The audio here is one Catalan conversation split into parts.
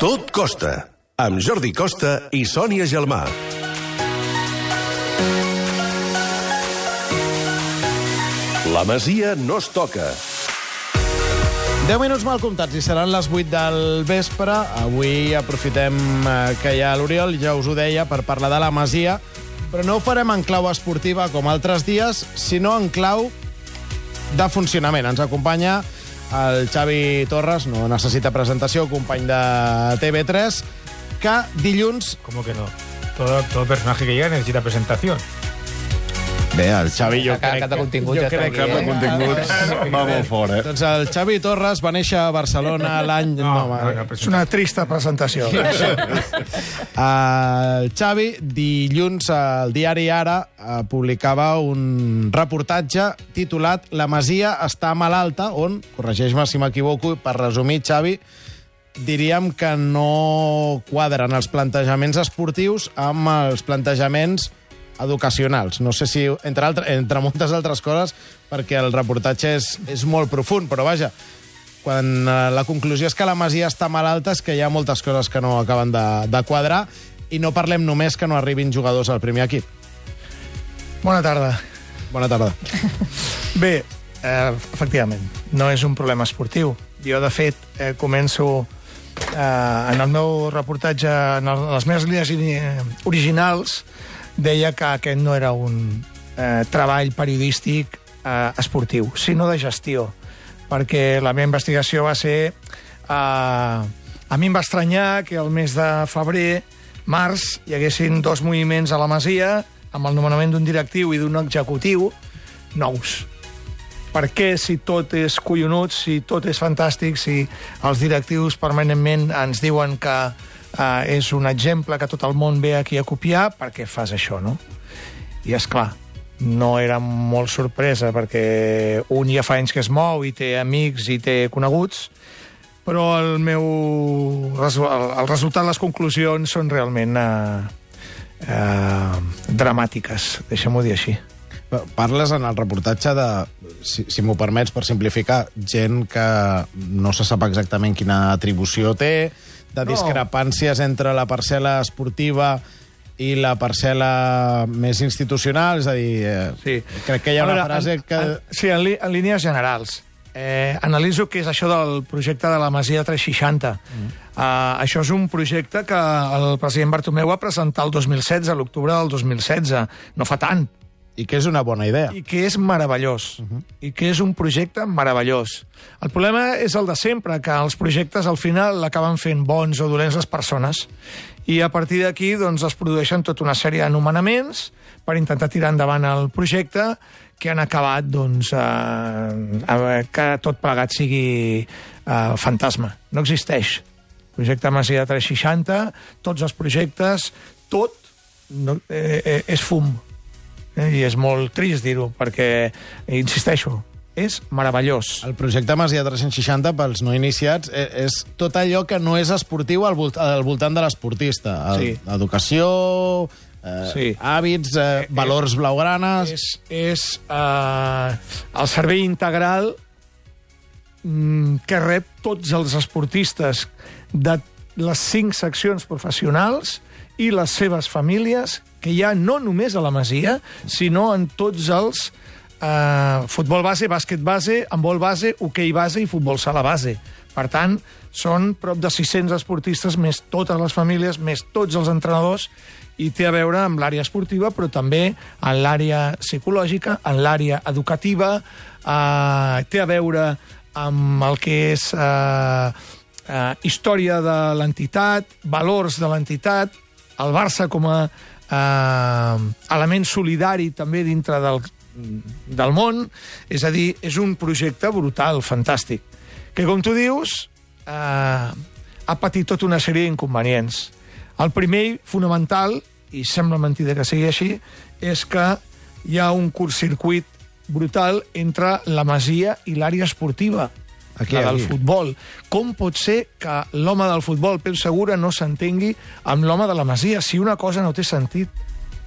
Tot costa, amb Jordi Costa i Sònia Gelmà. La Masia no es toca. 10 minuts mal comptats i seran les 8 del vespre. Avui aprofitem eh, que hi ha l'Oriol, ja us ho deia, per parlar de la Masia, però no ho farem en clau esportiva com altres dies, sinó en clau de funcionament. Ens acompanya el Xavi Torres, no necessita presentació, company de TV3, que dilluns... ¿Cómo que no? Todo, todo personaje que llega necesita presentación. Bé, el Xavi jo crec... de contingut jo crec aquí, que eh? de continguts va molt fort, eh? Doncs el Xavi Torres va néixer a Barcelona l'any... No, no, És una trista presentació. El Xavi, dilluns, al diari Ara, eh, publicava un reportatge titulat La Masia està malalta, on, corregeix-me si m'equivoco, per resumir, Xavi, diríem que no quadren els plantejaments esportius amb els plantejaments educacionals. No sé si, entre, altre, entre moltes altres coses, perquè el reportatge és, és molt profund, però vaja, quan eh, la conclusió és que la Masia està malalta és que hi ha moltes coses que no acaben de, de quadrar i no parlem només que no arribin jugadors al primer equip. Bona tarda. Bona tarda. Bé, eh, efectivament, no és un problema esportiu. Jo, de fet, eh, començo eh, en el meu reportatge, en el, les meves línies originals, deia que aquest no era un eh, treball periodístic eh, esportiu, sinó de gestió, perquè la meva investigació va ser... Eh, a mi em va estranyar que el mes de febrer, març, hi haguessin dos moviments a la Masia, amb el nomenament d'un directiu i d'un executiu, nous. Per què, si tot és collonut, si tot és fantàstic, si els directius permanentment ens diuen que eh, és un exemple que tot el món ve aquí a copiar, per què fas això, no? I, és clar, no era molt sorpresa, perquè un ja fa anys que es mou i té amics i té coneguts, però el meu el, resultat, les conclusions són realment eh, eh, dramàtiques, deixem-ho dir així. Parles en el reportatge de, si, si m'ho permets per simplificar, gent que no se sap exactament quina atribució té, de No. discrepàncies entre la parcel·la esportiva i la parcel·la més institucional, és a dir, eh, Sí. crec que hi ha A una veure, frase en, que... En, sí, en, li, en línies generals. Eh, analitzo què és això del projecte de la Masia 360. Mm. Uh, això és un projecte que el president Bartomeu va presentar el 2016, a l'octubre del 2016. No fa tant. I que és una bona idea. I que és meravellós. Uh -huh. I que és un projecte meravellós. El problema és el de sempre, que els projectes al final l'acaben fent bons o dolents les persones. I a partir d'aquí doncs, es produeixen tota una sèrie de nomenaments per intentar tirar endavant el projecte que han acabat doncs, eh, que tot plegat sigui eh, fantasma. No existeix. Projecte Masia 360, tots els projectes, tot no, eh, eh, és fum. Eh, I és molt trist dir-ho, perquè, insisteixo, és meravellós. El projecte Masia 360, pels no iniciats, eh, és tot allò que no és esportiu al, volt al voltant de l'esportista. Sí. Educació, eh, Sí. hàbits, eh, valors blaugranes... És, és eh, el servei integral mm, que rep tots els esportistes de les cinc seccions professionals i les seves famílies, que hi ha no només a la Masia, sinó en tots els eh, futbol base, bàsquet base, handbol base, hoquei base i futbol sala base. Per tant, són prop de 600 esportistes, més totes les famílies, més tots els entrenadors, i té a veure amb l'àrea esportiva, però també en l'àrea psicològica, en l'àrea educativa, eh, té a veure amb el que és eh, eh, història de l'entitat, valors de l'entitat, el Barça com a eh, element solidari també dintre del, del món, és a dir, és un projecte brutal, fantàstic, que, com tu dius, eh, ha patit tota una sèrie d'inconvenients. El primer, fonamental, i sembla mentida que sigui així, és que hi ha un curt-circuit brutal entre la masia i l'àrea esportiva. Aquí, la del aquí. futbol. Com pot ser que l'home del futbol, Pep Segura, no s'entengui amb l'home de la Masia? Si una cosa no té sentit,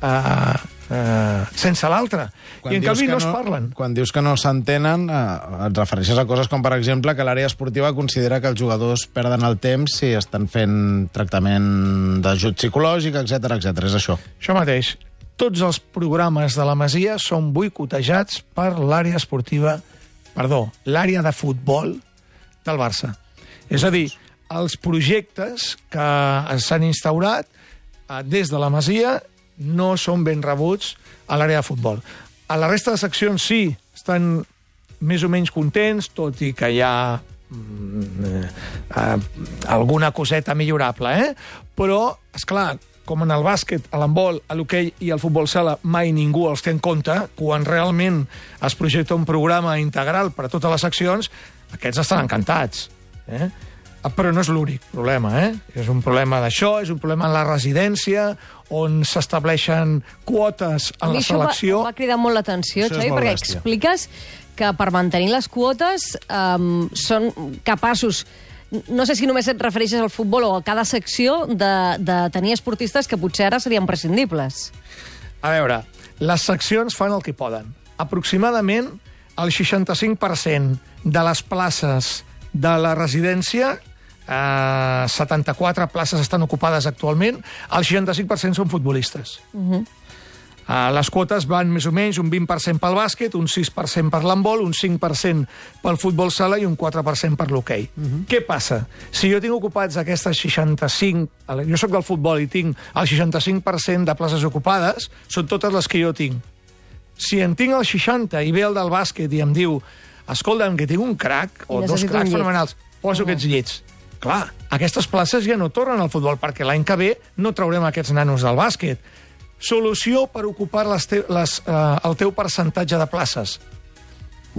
uh, eh, sense l'altre. I en canvi que no, es parlen. Quan dius que no s'entenen, eh, et refereixes a coses com, per exemple, que l'àrea esportiva considera que els jugadors perden el temps si estan fent tractament d'ajut psicològic, etc etc. És això. Això mateix. Tots els programes de la Masia són boicotejats per l'àrea esportiva, perdó, l'àrea de futbol del Barça. És a dir, els projectes que s'han instaurat eh, des de la Masia no són ben rebuts a l'àrea de futbol. A la resta de seccions sí, estan més o menys contents, tot i que hi ha mm, eh, eh, alguna coseta millorable, eh? Però, és clar, com en el bàsquet, a l'handbol, a l'hoquei i al futbol sala mai ningú els té en compte, quan realment es projecta un programa integral per a totes les seccions, aquests estan encantats. Eh? Ah, Però no és l'únic problema, eh? És un problema d'això, és un problema en la residència, on s'estableixen quotes A en la això va, selecció... va cridar molt l'atenció, Xavi, molt perquè bèstia. expliques que per mantenir les quotes um, són capaços no sé si només et refereixes al futbol o a cada secció de, de tenir esportistes que potser ara serien prescindibles. A veure, les seccions fan el que poden. Aproximadament el 65% de les places de la residència, eh, 74 places estan ocupades actualment, el 65% són futbolistes. Uh les quotes van més o menys un 20% pel bàsquet, un 6% per l'handbol, un 5% pel futbol sala i un 4% per l'hoquei. Què passa? Si jo tinc ocupats aquestes 65... Jo sóc del futbol i tinc el 65% de places ocupades, són totes les que jo tinc. Si en tinc el 60 i ve el del bàsquet i em diu escolta'm, que tinc un crac o dos cracs llit." fenomenals, poso aquests llits. Clar, aquestes places ja no tornen al futbol, perquè l'any que ve no traurem aquests nanos del bàsquet. Solució per ocupar les te les, eh, el teu percentatge de places.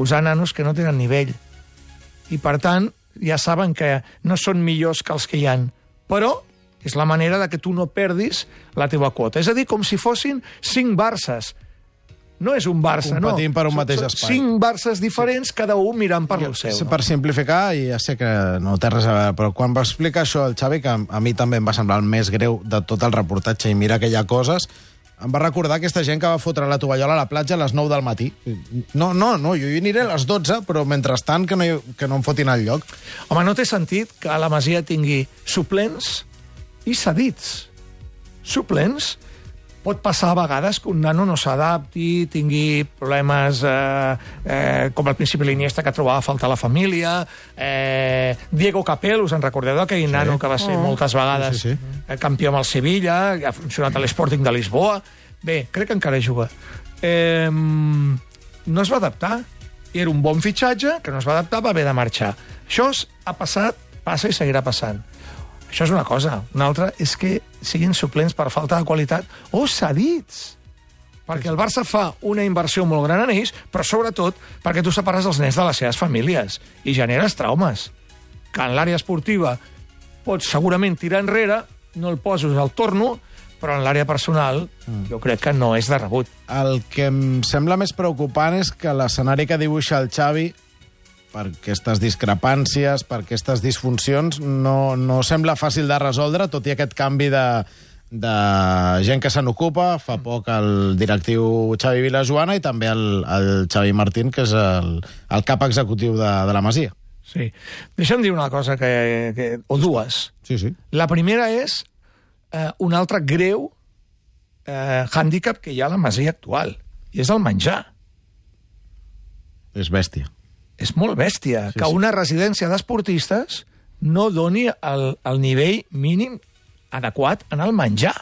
Usar nanos que no tenen nivell. I, per tant, ja saben que no són millors que els que hi han. Però és la manera de que tu no perdis la teva quota. És a dir, com si fossin cinc Barces. No és un Barça, no. Competint per un mateix espai. Cinc Barces diferents, cada un mirant per lo seu. Sí, Per simplificar, i ja sé que no té res a veure, però quan va explicar això el Xavi, que a mi també em va semblar el més greu de tot el reportatge, i mira que hi ha coses, em va recordar aquesta gent que va fotre la tovallola a la platja a les 9 del matí. No, no, no, jo hi aniré a les 12, però mentrestant que no, hi- que no em fotin al lloc. Home, no té sentit que la Masia tingui suplents i cedits. Suplents pot passar a vegades que un nano no s'adapti, tingui problemes eh, eh, com al principi l'Iniesta que trobava a faltar la família, eh, Diego Capel, us en recordeu d'aquell sí. nano que va ser moltes vegades Sí, sí, eh, campió amb el Sevilla, ha funcionat a l'Sporting de Lisboa. Bé, crec que encara juga. Eh, no es va adaptar. Era un bon fitxatge, que no es va adaptar, va haver de marxar. Això ha passat, passa i seguirà passant. Això és una cosa. Una altra és que siguin suplents per falta de qualitat o cedits. Perquè el Barça fa una inversió molt gran en ells, però sobretot perquè tu separes els nens de les seves famílies i generes traumes. Que en l'àrea esportiva pots segurament tirar enrere, no el poses al torno, però en l'àrea personal jo crec que no és de rebut. El que em sembla més preocupant és que l'escenari que dibuixa el Xavi per aquestes discrepàncies, per aquestes disfuncions, no, no sembla fàcil de resoldre, tot i aquest canvi de, de gent que se n'ocupa. Fa poc el directiu Xavi Vilajoana i també el, el Xavi Martín, que és el, el cap executiu de, de la Masia. Sí. Deixa'm dir una cosa, que, que, o dues. Sí, sí. La primera és eh, un altre greu eh, hàndicap que hi ha a la masia actual, i és el menjar. És bèstia. És molt bèstia sí, que sí. una residència d'esportistes no doni el, el nivell mínim adequat en el menjar.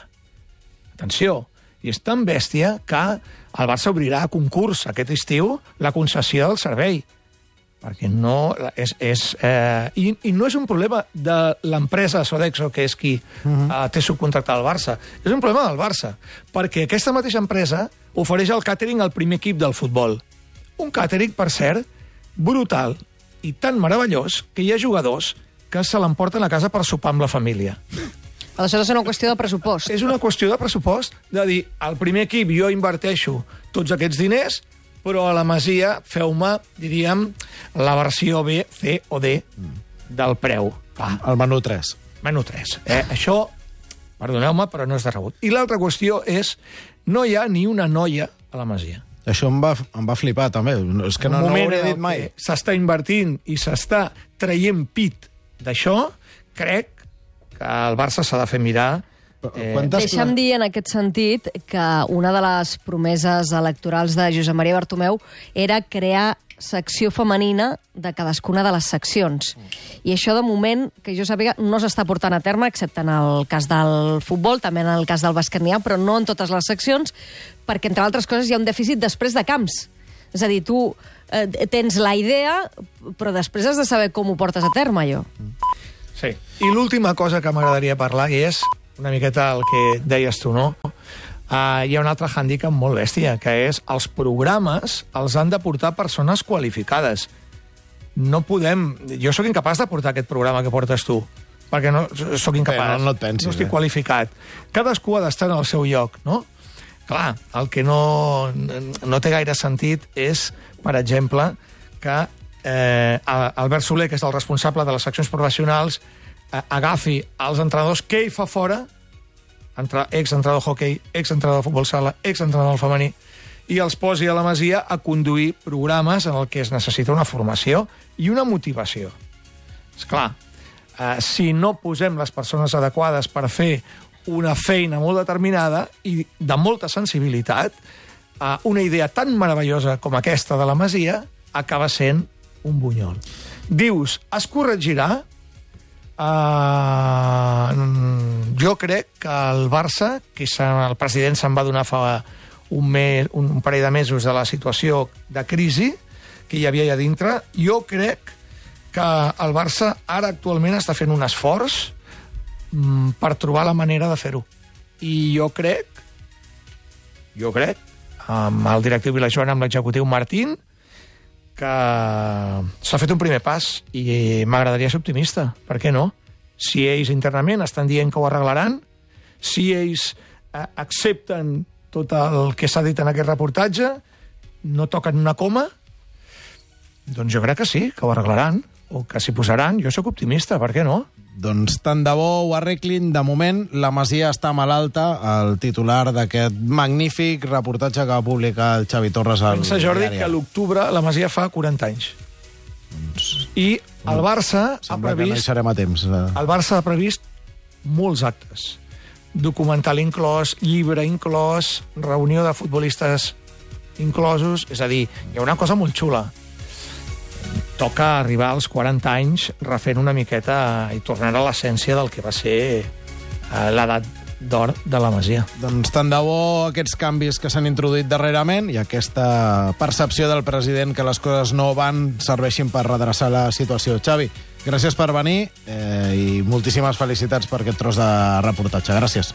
Atenció, i és tan bèstia que el Barça obrirà a concurs aquest estiu la concessió del servei perquè no... És, és, eh, i, I no és un problema de l'empresa Sodexo, que és qui uh -huh. eh, té subcontractat el Barça. És un problema del Barça, perquè aquesta mateixa empresa ofereix el càtering al primer equip del futbol. Un càtering, per cert, brutal i tan meravellós que hi ha jugadors que se l'emporten a casa per sopar amb la família. Aleshores és una qüestió de pressupost. És una qüestió de pressupost, de dir, al primer equip jo inverteixo tots aquests diners, però a la Masia feu-me, diríem, la versió B, C o D del preu. Clar, El menú 3. menú 3. Eh? Això, Perdoneu-me, però no és de rebut. I l'altra qüestió és, no hi ha ni una noia a la Masia. Això em va, em va flipar, també. No, és que no, no ho hauria dit mai. S'està invertint i s'està traient pit d'això, crec que el Barça s'ha de fer mirar Eh, Quantes Deixa'm dir en aquest sentit que una de les promeses electorals de Josep Maria Bartomeu era crear secció femenina de cadascuna de les seccions. I això, de moment, que jo sàpiga, no s'està portant a terme, excepte en el cas del futbol, també en el cas del ha, però no en totes les seccions, perquè, entre altres coses, hi ha un dèficit després de camps. És a dir, tu eh, tens la idea, però després has de saber com ho portes a terme, allò. Sí. I l'última cosa que m'agradaria parlar i és una miqueta el que deies tu, no? Uh, hi ha un altre hàndicap molt bèstia, que és els programes els han de portar persones qualificades. No podem... Jo sóc incapaç de portar aquest programa que portes tu, perquè no, sóc incapaç. no- no et pensis, No estic eh? qualificat. Cadascú ha d'estar en el seu lloc, no? Clar, el que no, no té gaire sentit és, per exemple, que eh, Albert Soler, que és el responsable de les seccions professionals, eh, agafi els entrenadors que ell fa fora, entra, ex-entrenador d'hoquei, ex-entrenador de futbol sala, ex-entrenador del femení, i els posi a la Masia a conduir programes en el que es necessita una formació i una motivació. És clar, eh, si no posem les persones adequades per fer una feina molt determinada i de molta sensibilitat, eh, una idea tan meravellosa com aquesta de la Masia acaba sent un bunyol. Dius, es corregirà? Uh, jo crec que el Barça, que el president se'n va donar fa un, mes, un parell de mesos de la situació de crisi que hi havia allà dintre, jo crec que el Barça ara actualment està fent un esforç mm, per trobar la manera de fer-ho. I jo crec, jo crec, amb el directiu Vilajoan, amb l'executiu Martín, que s'ha fet un primer pas i m'agradaria ser optimista. Per què no? Si ells internament estan dient que ho arreglaran, si ells eh, accepten tot el que s'ha dit en aquest reportatge, no toquen una coma, doncs jo crec que sí, que ho arreglaran, o que s'hi posaran. Jo sóc optimista, per què no? Doncs tant de bo ho arreglin. De moment, la Masia està malalta, el titular d'aquest magnífic reportatge que va publicar el Xavi Torres al Pensa, Jordi, que a l'octubre la Masia fa 40 anys. I el Barça ha Sembla que no previst a temps. eh. el Barça ha previst molts actes. Documental inclòs, llibre inclòs, reunió de futbolistes inclosos... És a dir, hi ha una cosa molt xula. Toca arribar als 40 anys refent una miqueta i tornar a l'essència del que va ser eh, l'edat d'or de la Masia. Doncs tant de bo aquests canvis que s'han introduït darrerament i aquesta percepció del president que les coses no van serveixin per redreçar la situació. Xavi, gràcies per venir eh, i moltíssimes felicitats per aquest tros de reportatge. Gràcies.